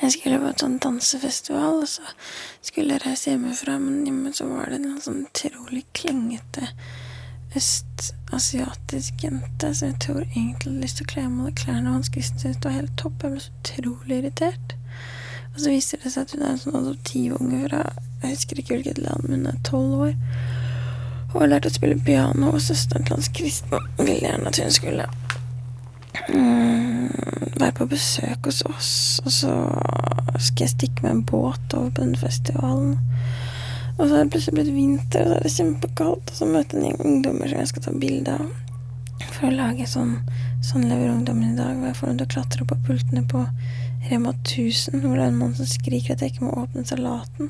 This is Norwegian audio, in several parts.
Jeg skulle på et sånn dansefestival, og så skulle jeg reise hjemmefra, men så var det en sånn utrolig klengete østasiatisk jente som jeg tror egentlig hadde lyst til å kle av meg klærne, og Hans skulle syntes det var helt topp. Jeg ble så utrolig irritert. Og så viser det seg at hun er en sånn adoptivunge fra jeg husker ikke hvilket land, men hun er tolv år. Og har lært å spille piano, og søsteren til Hans Kristen ville gjerne at hun skulle være på besøk hos oss, og så skal jeg stikke med en båt over på den festivalen. Og så er det plutselig blitt vinter, og så er det kjempekaldt, og så møter jeg en gjeng ungdommer som jeg skal ta bilde av. For å lage sånn Sånn lever ungdommen i dag. Hvor jeg får dem til å klatre opp på pultene på Rema 1000, hvor det er en mann som skriker at jeg ikke må åpne salaten.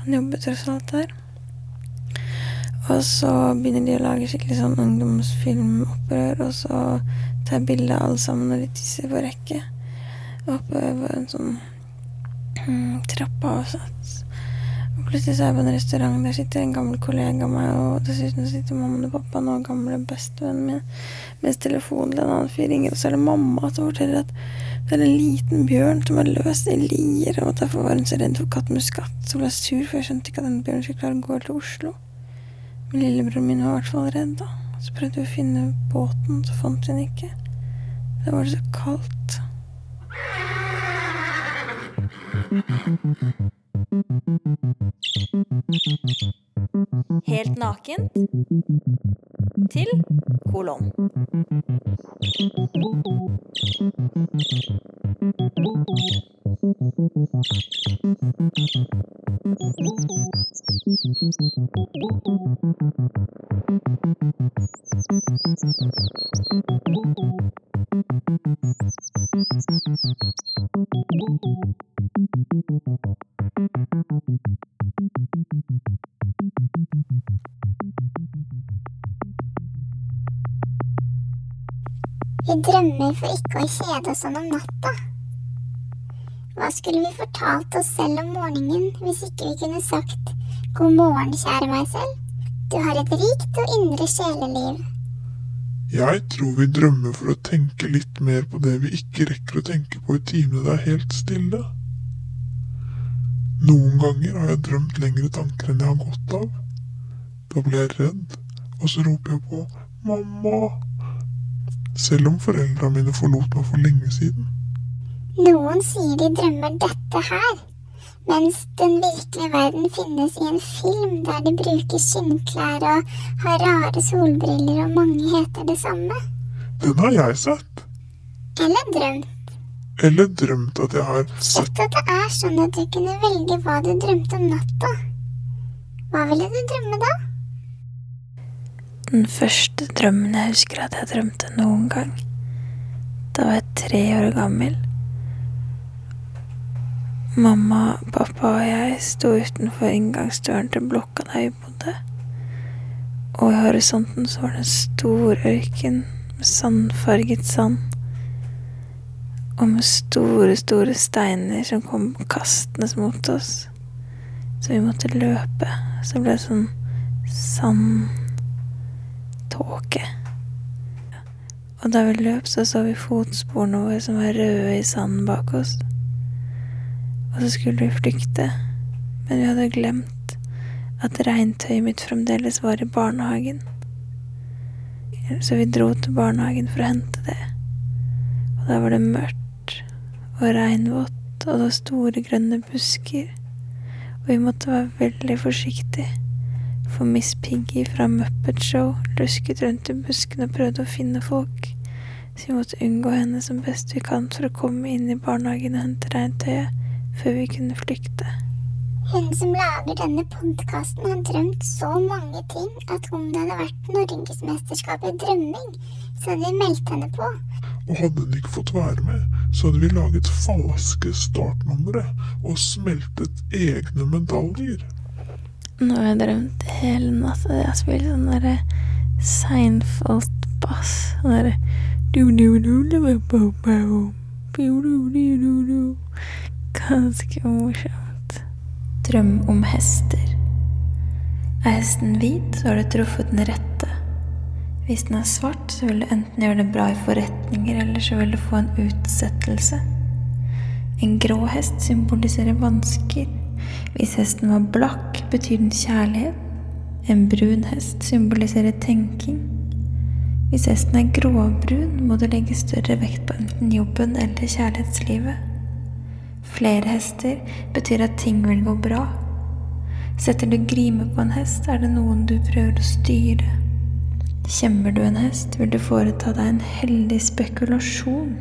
Han jobber tross alt der. Og så begynner de å lage skikkelig sånn ungdomsfilmopprør, og så tar bilde av alle sammen når de tisser på rekke. Oppe på en sånn mm, trappeavsats. Og plutselig så er jeg på en restaurant, der sitter en gammel kollega av meg, og dessuten sitter mammaen og pappaen og gamle bestevennen min, mens telefonen til en annen fyr ringer, og så er det mamma som forteller at det er en liten bjørn som er løs i Lier, og derfor var hun så redd for kattmuskat, så ble jeg sur, for jeg skjønte ikke at den bjørnen skulle klare å gå til Oslo. Men lillebroren min var i hvert fall redd, da. Så prøvde vi å finne båten, så fant vi den ikke. Da var det så kaldt. Helt nakent til kolon. Vi sånn om natta. Hva skulle vi fortalt oss selv om morgenen hvis ikke vi kunne sagt god morgen, kjære meg selv, du har et rikt og indre sjeleliv. Jeg tror vi drømmer for å tenke litt mer på det vi ikke rekker å tenke på i timene det er helt stille. Noen ganger har jeg drømt lengre tanker enn jeg har godt av. Da blir jeg redd, og så roper jeg på mamma selv om foreldra mine forlot meg for lenge siden. Noen sier de drømmer dette her, mens den virkelige verden finnes i en film der de bruker skinnklær og har rare solbriller og mange heter det samme. Den har jeg sett. Eller drømt. Eller drømt at jeg har sett Sett at det er sånn at du kunne velge hva du drømte om natta. Hva ville du drømme da? Den første drømmen jeg husker at jeg drømte noen gang. Da var jeg tre år gammel. Mamma, pappa og jeg sto utenfor inngangsdøren til blokka der vi bodde. Og i horisonten så var det en stor ørken med sandfarget sand. Og med store, store steiner som kom kastende mot oss. Så vi måtte løpe. Så det ble sånn sandtåke. Og da vi løp, så så vi fotsporene våre som var røde i sanden bak oss. Og så skulle vi flykte, men vi hadde glemt at regntøyet mitt fremdeles var i barnehagen. Så vi dro til barnehagen for å hente det. Og da var det mørkt og regnvått, og det var store, grønne busker. Og vi måtte være veldig forsiktige, for Miss Piggy fra Muppet Show lusket rundt i buskene og prøvde å finne folk. Så vi måtte unngå henne som best vi kan for å komme inn i barnehagen og hente regntøyet før vi kunne flykte. Hun som lager denne podkasten, har drømt så mange ting at om det hadde vært norgesmesterskap i drømming, så hadde vi meldt henne på. Og hadde hun ikke fått være med, så hadde vi laget falske startnumre og smeltet egne medaljer. Nå har jeg drømt hele natta. Jeg har spilt sånn derre Seinfeld-bass. Sånn derre Ganske morsomt. Drøm om hester. Er hesten hvit, så har du truffet den rette. Hvis den er svart, så vil du enten gjøre det bra i forretninger, eller så vil du få en utsettelse. En grå hest symboliserer vansker. Hvis hesten var blakk, betyr den kjærlighet. En brun hest symboliserer tenking. Hvis hesten er gråbrun, må du legge større vekt på enten jobben eller kjærlighetslivet. Flere hester betyr at ting vil gå bra. Setter du grime på en hest, er det noen du prøver å styre. Kjemmer du en hest, vil du foreta deg en heldig spekulasjon.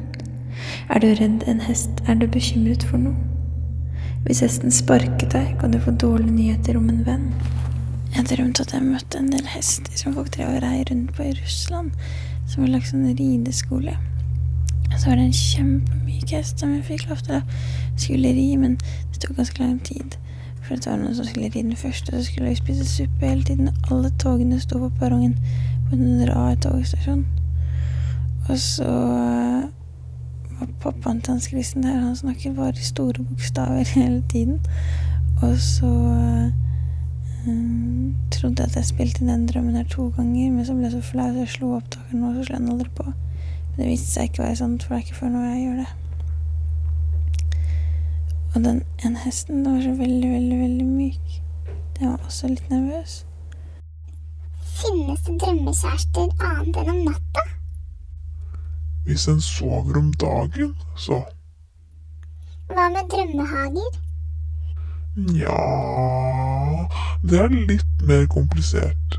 Er du redd en hest, er du bekymret for noe. Hvis hesten sparket deg, kan du få dårlige nyheter om en venn. Jeg drømte at jeg møtte en del hester som folk drev og rei rundt på i Russland. Som var lagt sånn rideskole. Så var det en kjempemyk hest som jeg fikk lov til å skulle ri, men det tok ganske lang tid. For det var noen som skulle ri den første, så skulle vi spise suppe hele tiden. Alle togene sto på perrongen på en rar togstasjon. Og så pappaen til Hans Christian her, Han snakker bare i store bokstaver hele tiden. Og så um, trodde jeg at jeg spilte inn den drømmen her to ganger, men så ble jeg så flau, så jeg slo opptakeren, og så slo den aldri på. Men det viste seg ikke å være sant, for det er ikke før nå jeg gjør det. Og den ene hesten den var så veldig, veldig, veldig myk. Den var også litt nervøs. Finnes det drømmekjærester annet enn om natta? Hvis en sover om dagen, så Hva med drømmehager? Nja Det er litt mer komplisert.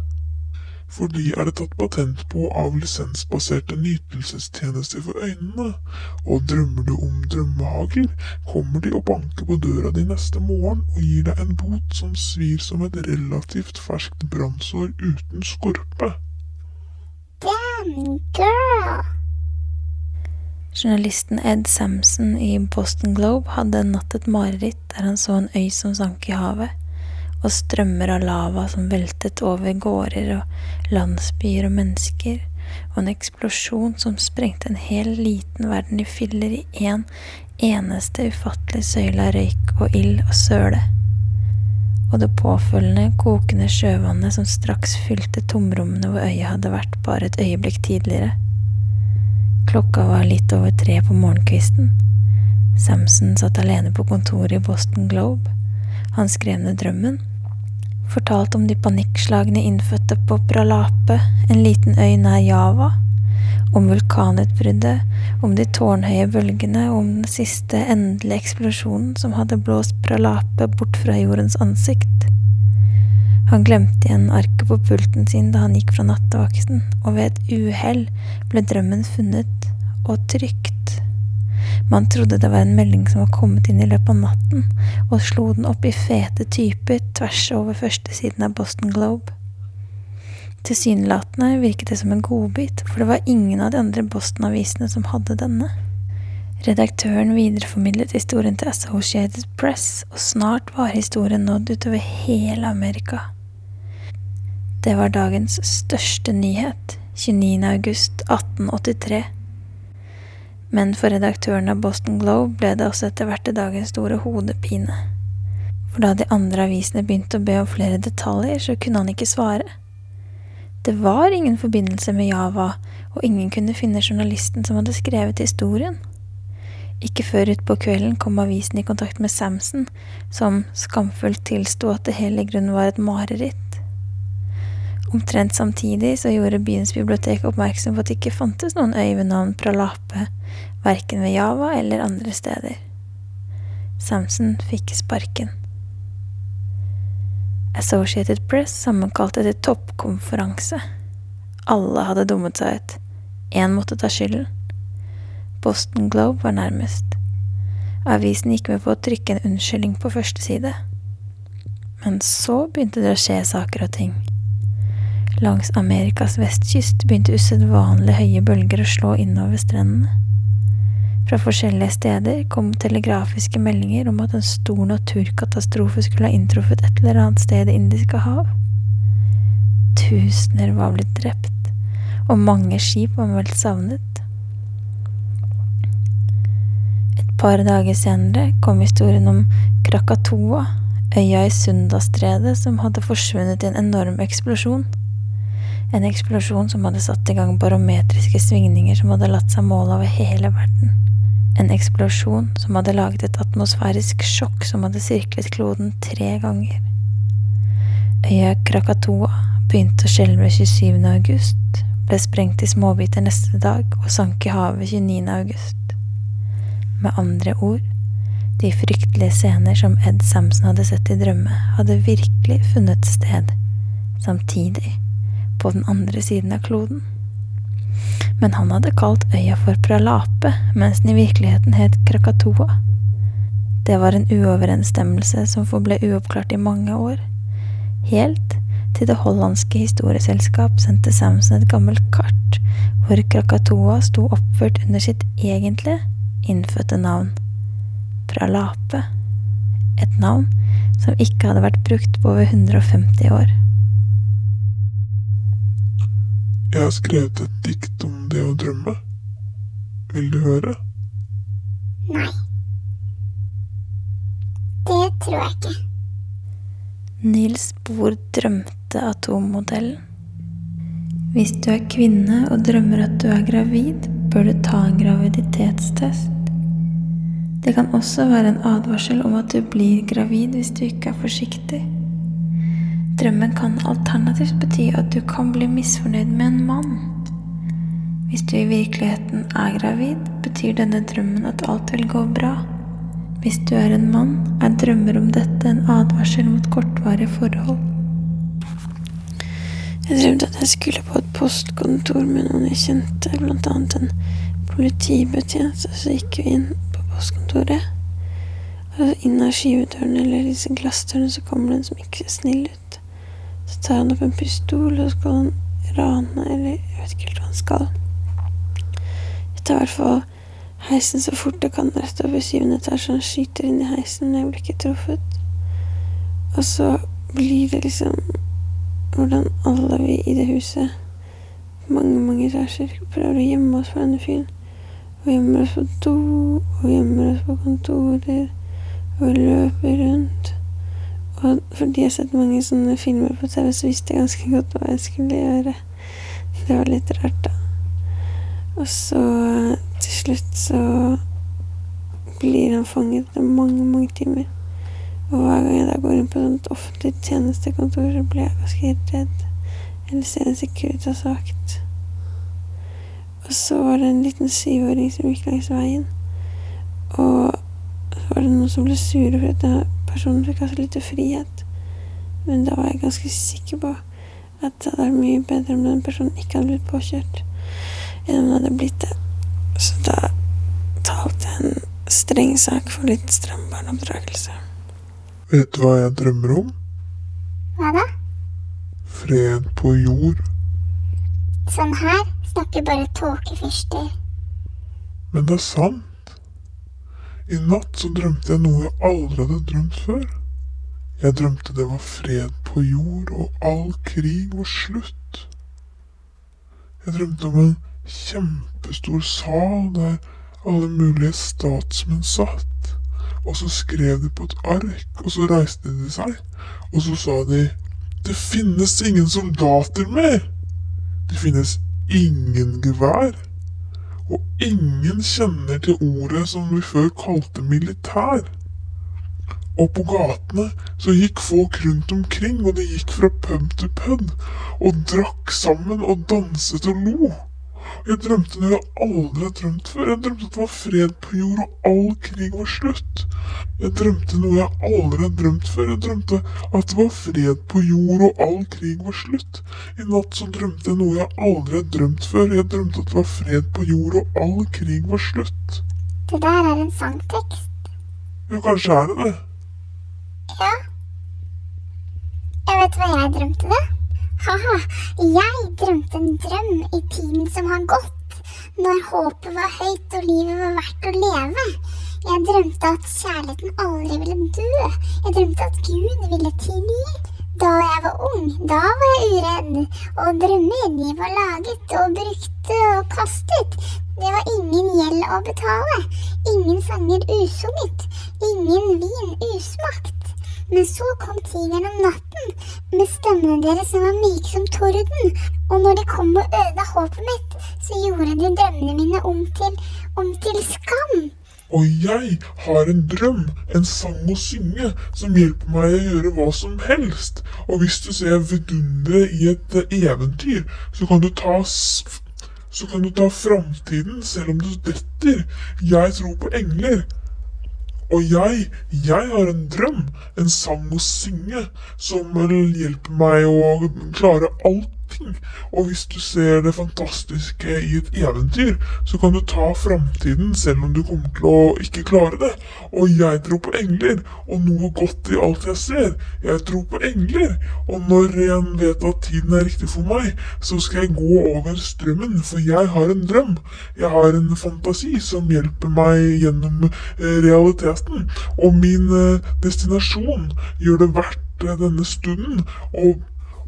For de er det tatt patent på av lisensbaserte nytelsestjenester for øynene. Og drømmer du om drømmehager, kommer de og banker på døra di neste morgen og gir deg en bot som svir som et relativt ferskt brannsår uten skorpe. Damn girl! Journalisten Ed Samson i Boston Globe hadde en natt et mareritt der han så en øy som sank i havet, og strømmer av lava som veltet over gårder og landsbyer og mennesker, og en eksplosjon som sprengte en hel liten verden i filler i én en eneste ufattelig søyle av røyk og ild og søle. Og det påfølgende, kokende sjøvannet som straks fylte tomrommene hvor øya hadde vært bare et øyeblikk tidligere. Klokka var litt over tre på morgenkvisten. Samson satt alene på kontoret i Boston Globe. Han skrev ned drømmen. Fortalte om de panikkslagne innfødte på Pralape, en liten øy nær Java. Om vulkanutbruddet, om de tårnhøye bølgene og om den siste endelige eksplosjonen som hadde blåst Pralape bort fra jordens ansikt. Han glemte igjen arket på pulten sin da han gikk fra nattevakten, og ved et uhell ble drømmen funnet og trygt. Man trodde det var en melding som var kommet inn i løpet av natten, og slo den opp i fete typer tvers over førstesiden av Boston Globe. Tilsynelatende virket det som en godbit, for det var ingen av de andre Boston-avisene som hadde denne. Redaktøren videreformidlet historien til Associated Press, og snart var historien nådd utover hele Amerika. Det var dagens største nyhet, 29. august 1883. Men for redaktøren av Boston Globe ble det også etter hvert dagens store hodepine. For da de andre avisene begynte å be om flere detaljer, så kunne han ikke svare. Det var ingen forbindelse med Java, og ingen kunne finne journalisten som hadde skrevet historien. Ikke før utpå kvelden kom avisen i kontakt med Samson, som skamfullt tilsto at det hele i grunnen var et mareritt. Omtrent samtidig så gjorde byens bibliotek oppmerksom på at det ikke fantes noen øy ved navn Pralape, verken ved Java eller andre steder. Samson fikk sparken. Associated Press sammenkalte til toppkonferanse. Alle hadde dummet seg ut. Én måtte ta skylden. Boston Globe var nærmest. Avisen gikk med på å trykke en unnskyldning på første side. Men så begynte det å skje saker og ting. Langs Amerikas vestkyst begynte usedvanlig høye bølger å slå innover strendene. Fra forskjellige steder kom telegrafiske meldinger om at en stor naturkatastrofe skulle ha inntruffet et eller annet sted i indiske hav. Tusener var blitt drept, og mange skip var meldt savnet. Et par dager senere kom historien om Krakatoa, øya i Sundastredet som hadde forsvunnet i en enorm eksplosjon. En eksplosjon som hadde satt i gang barometriske svingninger som hadde latt seg måle over hele verden. En eksplosjon som hadde laget et atmosfærisk sjokk som hadde sirklet kloden tre ganger. Øya Krakatoa begynte å skjelve 27. august, ble sprengt i småbiter neste dag og sank i havet 29. august. Med andre ord, de fryktelige scener som Ed Samson hadde sett i drømme, hadde virkelig funnet sted, samtidig, på den andre siden av kloden. Men han hadde kalt øya for Pralape, mens den i virkeligheten het Krakatoa. Det var en uoverensstemmelse som forble uoppklart i mange år. Helt til det hollandske historieselskap sendte Samson et gammelt kart hvor Krakatoa sto oppført under sitt egentlige, innfødte navn. Pralape. Et navn som ikke hadde vært brukt på over 150 år. Jeg har skrevet et dikt om det å drømme. Vil du høre? Nei. Det tror jeg ikke. Nils Bohr drømte atommodellen. Hvis du er kvinne og drømmer at du er gravid, bør du ta en graviditetstest. Det kan også være en advarsel om at du blir gravid hvis du ikke er forsiktig. Drømmen kan alternativt bety at du kan bli misfornøyd med en mann. Hvis du i virkeligheten er gravid, betyr denne drømmen at alt vil gå bra. Hvis du er en mann, er drømmer om dette en advarsel mot kortvarige forhold. Jeg drømte at jeg skulle på et postkontor med noen jeg kjente, blant annet en politibetjent. Så gikk vi inn på postkontoret. Og inn av skyvedøren eller disse glassdørene så kommer det en som ikke ser snill ut. Så tar han opp en pistol, og så skal han rane, eller jeg vet ikke helt hva han skal. Jeg tar i hvert fall heisen så fort jeg kan rett over syvende etasje. Han skyter inn i heisen, men jeg blir ikke truffet. Og så blir det liksom hvordan alle vi i det huset, mange, mange etasjer, prøver å gjemme oss for denne fyren. Og gjemmer oss på do, og gjemmer oss på kontorer, og løper rundt. Og fordi jeg har sett mange sånne filmer på TV, så visste jeg ganske godt hva jeg skulle gjøre. Det var litt rart, da. Og så til slutt så blir han fanget etter mange, mange timer. Og hver gang jeg da går inn på et offentlig tjenestekontor, så blir jeg ganske redd. Eller ser en Securitas-vakt. Og så var det en liten syvåring som gikk langs veien. Og så var det noen som ble sure for at denne personen fikk også litt lite frihet. Men da var jeg ganske sikker på at det hadde vært mye bedre om den personen ikke hadde blitt påkjørt, enn om det hadde blitt det. Så da talte jeg en streng sak for litt stram barneoppdragelse. Vet du hva jeg drømmer om? Hva da? Fred på jord. Sånn her snakker bare tåkefyrster. Men det er sant. I natt så drømte jeg noe jeg aldri hadde drømt før. Jeg drømte det var fred på jord, og all krig var slutt. Jeg drømte om en kjempestor sal der alle mulige statsmenn satt. Og så skrev de på et ark, og så reiste de seg, og så sa de Det finnes ingen soldater mer! Det finnes ingen gevær. Og ingen kjenner til ordet som vi før kalte militær. Og på gatene så gikk folk rundt omkring, og de gikk fra pub til pub, og drakk sammen og danset og lo. Jeg drømte noe jeg aldri har drømt før. Jeg drømte at det var fred på jord, og all krig var slutt. Jeg drømte noe jeg aldri har drømt før. Jeg drømte at det var fred på jord, og all krig var slutt. I natt så drømte jeg noe jeg aldri har drømt før. Jeg drømte at det var fred på jord, og all krig var slutt. Det der er en sangtekst. Ja, kanskje er det det. Ja. Jeg vet hva jeg drømte, da. Ha-ha. Jeg drømte en drøm i tiden som har gått. Når håpet var høyt og livet var verdt å leve. Jeg drømte at kjærligheten aldri ville dø. Jeg drømte at Gud ville tilgi. Da jeg var ung, da var jeg uredd. Og drømmer, de var laget og brukte og kastet. Det var ingen gjeld å betale. Ingen sanger usunget. Ingen vin usmakt. Men så kom tigeren om natten, med stemmene deres som var myke som torden, og når de kom og ødela håpet mitt, så gjorde de drømmene mine om til, om til skam. Og jeg har en drøm, en sang å synge, som hjelper meg å gjøre hva som helst. Og hvis du ser vidunderet i et eventyr, så kan du ta så kan du ta framtiden selv om du detter. Jeg tror på engler. Og jeg, jeg har en drøm, en sang å synge, som vil hjelpe meg å klare allting. Og hvis du ser det fantastiske i et eventyr, så kan du ta framtiden selv om du kommer til å ikke klare det. Og jeg tror på engler, og noe godt i alt jeg ser. Jeg tror på engler, og når jeg vet at tiden er riktig for meg, så skal jeg gå over strømmen, for jeg har en drøm. Jeg har en fantasi som hjelper meg gjennom eh, realiteten. Og min eh, destinasjon gjør det verdt eh, denne stunden. Og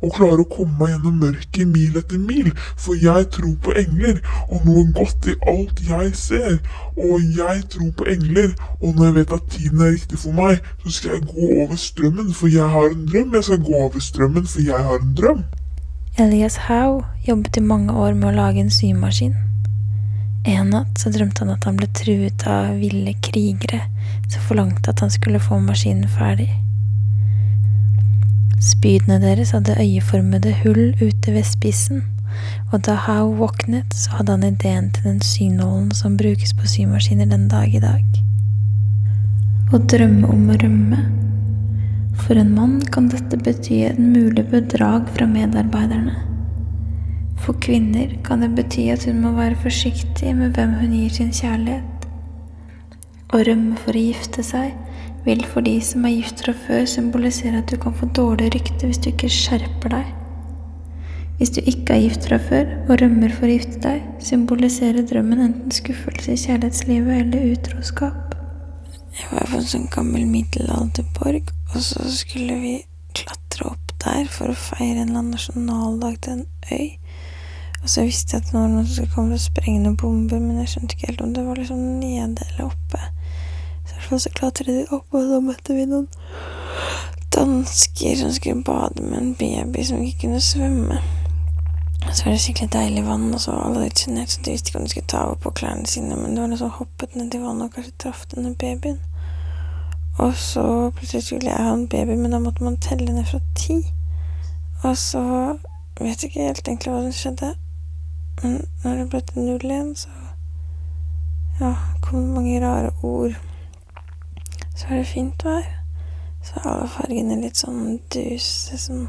og klare å komme meg gjennom mørket mil etter mil, for jeg tror på engler, og noe godt i alt jeg ser. Og jeg tror på engler, og når jeg vet at tiden er riktig for meg, så skal jeg gå over strømmen, for jeg har en drøm. Jeg skal gå over strømmen, for jeg har en drøm. Elias Howe jobbet i mange år med å lage en symaskin. En natt så drømte han at han ble truet av ville krigere som forlangte at han skulle få maskinen ferdig. Spydene deres hadde øyeformede hull ute ved spissen, og da Howe våknet, så hadde han ideen til den synålen som brukes på symaskiner den dag i dag. Å drømme om å rømme. For en mann kan dette bety et mulig bedrag fra medarbeiderne. For kvinner kan det bety at hun må være forsiktig med hvem hun gir sin kjærlighet. Å rømme for å gifte seg vil for de som er gift fra før, symbolisere at du kan få dårlig rykte hvis du ikke skjerper deg. Hvis du ikke er gift fra før og rømmer for å gifte deg, symboliserer drømmen enten skuffelse i kjærlighetslivet eller utroskap. Jeg var på en sånn gammel middelalderborg, og så skulle vi klatre opp der for å feire en eller annen nasjonaldag til en øy. Og så visste jeg at det var noen som skulle komme og sprenge noen bomber, men jeg skjønte ikke helt om det var liksom nede eller oppe. Fall så klatret de opp, og så møtte vi noen dansker som skulle bade med en baby som ikke kunne svømme. Og så var det skikkelig deilig vann, og så var alle litt sjenert, så de visste ikke om de skulle ta av på klærne sine, men det var noe som hoppet ned i vannet og kanskje traff denne babyen. Og så plutselig skulle jeg ha en baby, men da måtte man telle ned fra ti. Og så vet jeg ikke helt egentlig hva som skjedde, men når det ble til null igjen, så ja, kom det mange rare ord. Så var det fint vær. Så er alle fargene litt sånn duse, sånn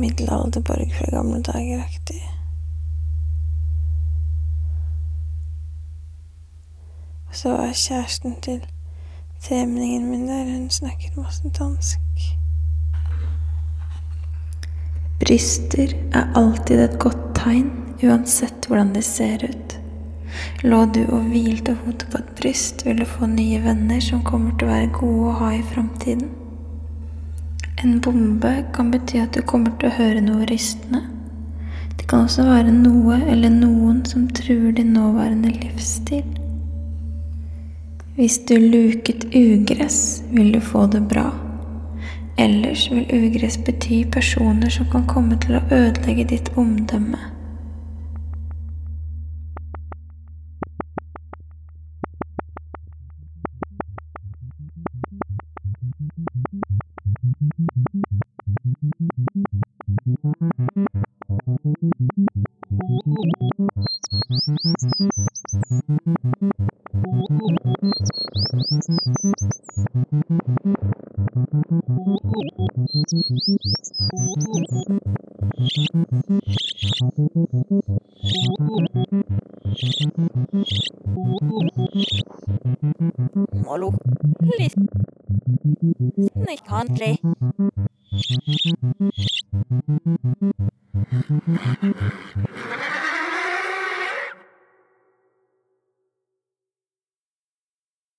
middelalderborg fra gamle dager-aktig. Og så var kjæresten til tremenningen min der, hun snakket masse dansk. Bryster er alltid et godt tegn, uansett hvordan de ser ut. Lå du og hvilte hodet på et bryst, vil du få nye venner som kommer til å være gode å ha i framtiden. En bombe kan bety at du kommer til å høre noe rystende. Det kan også være noe eller noen som truer din nåværende livsstil. Hvis du luket ugress, vil du få det bra. Ellers vil ugress bety personer som kan komme til å ødelegge ditt omdømme. Molo. Litt snikkhandlig.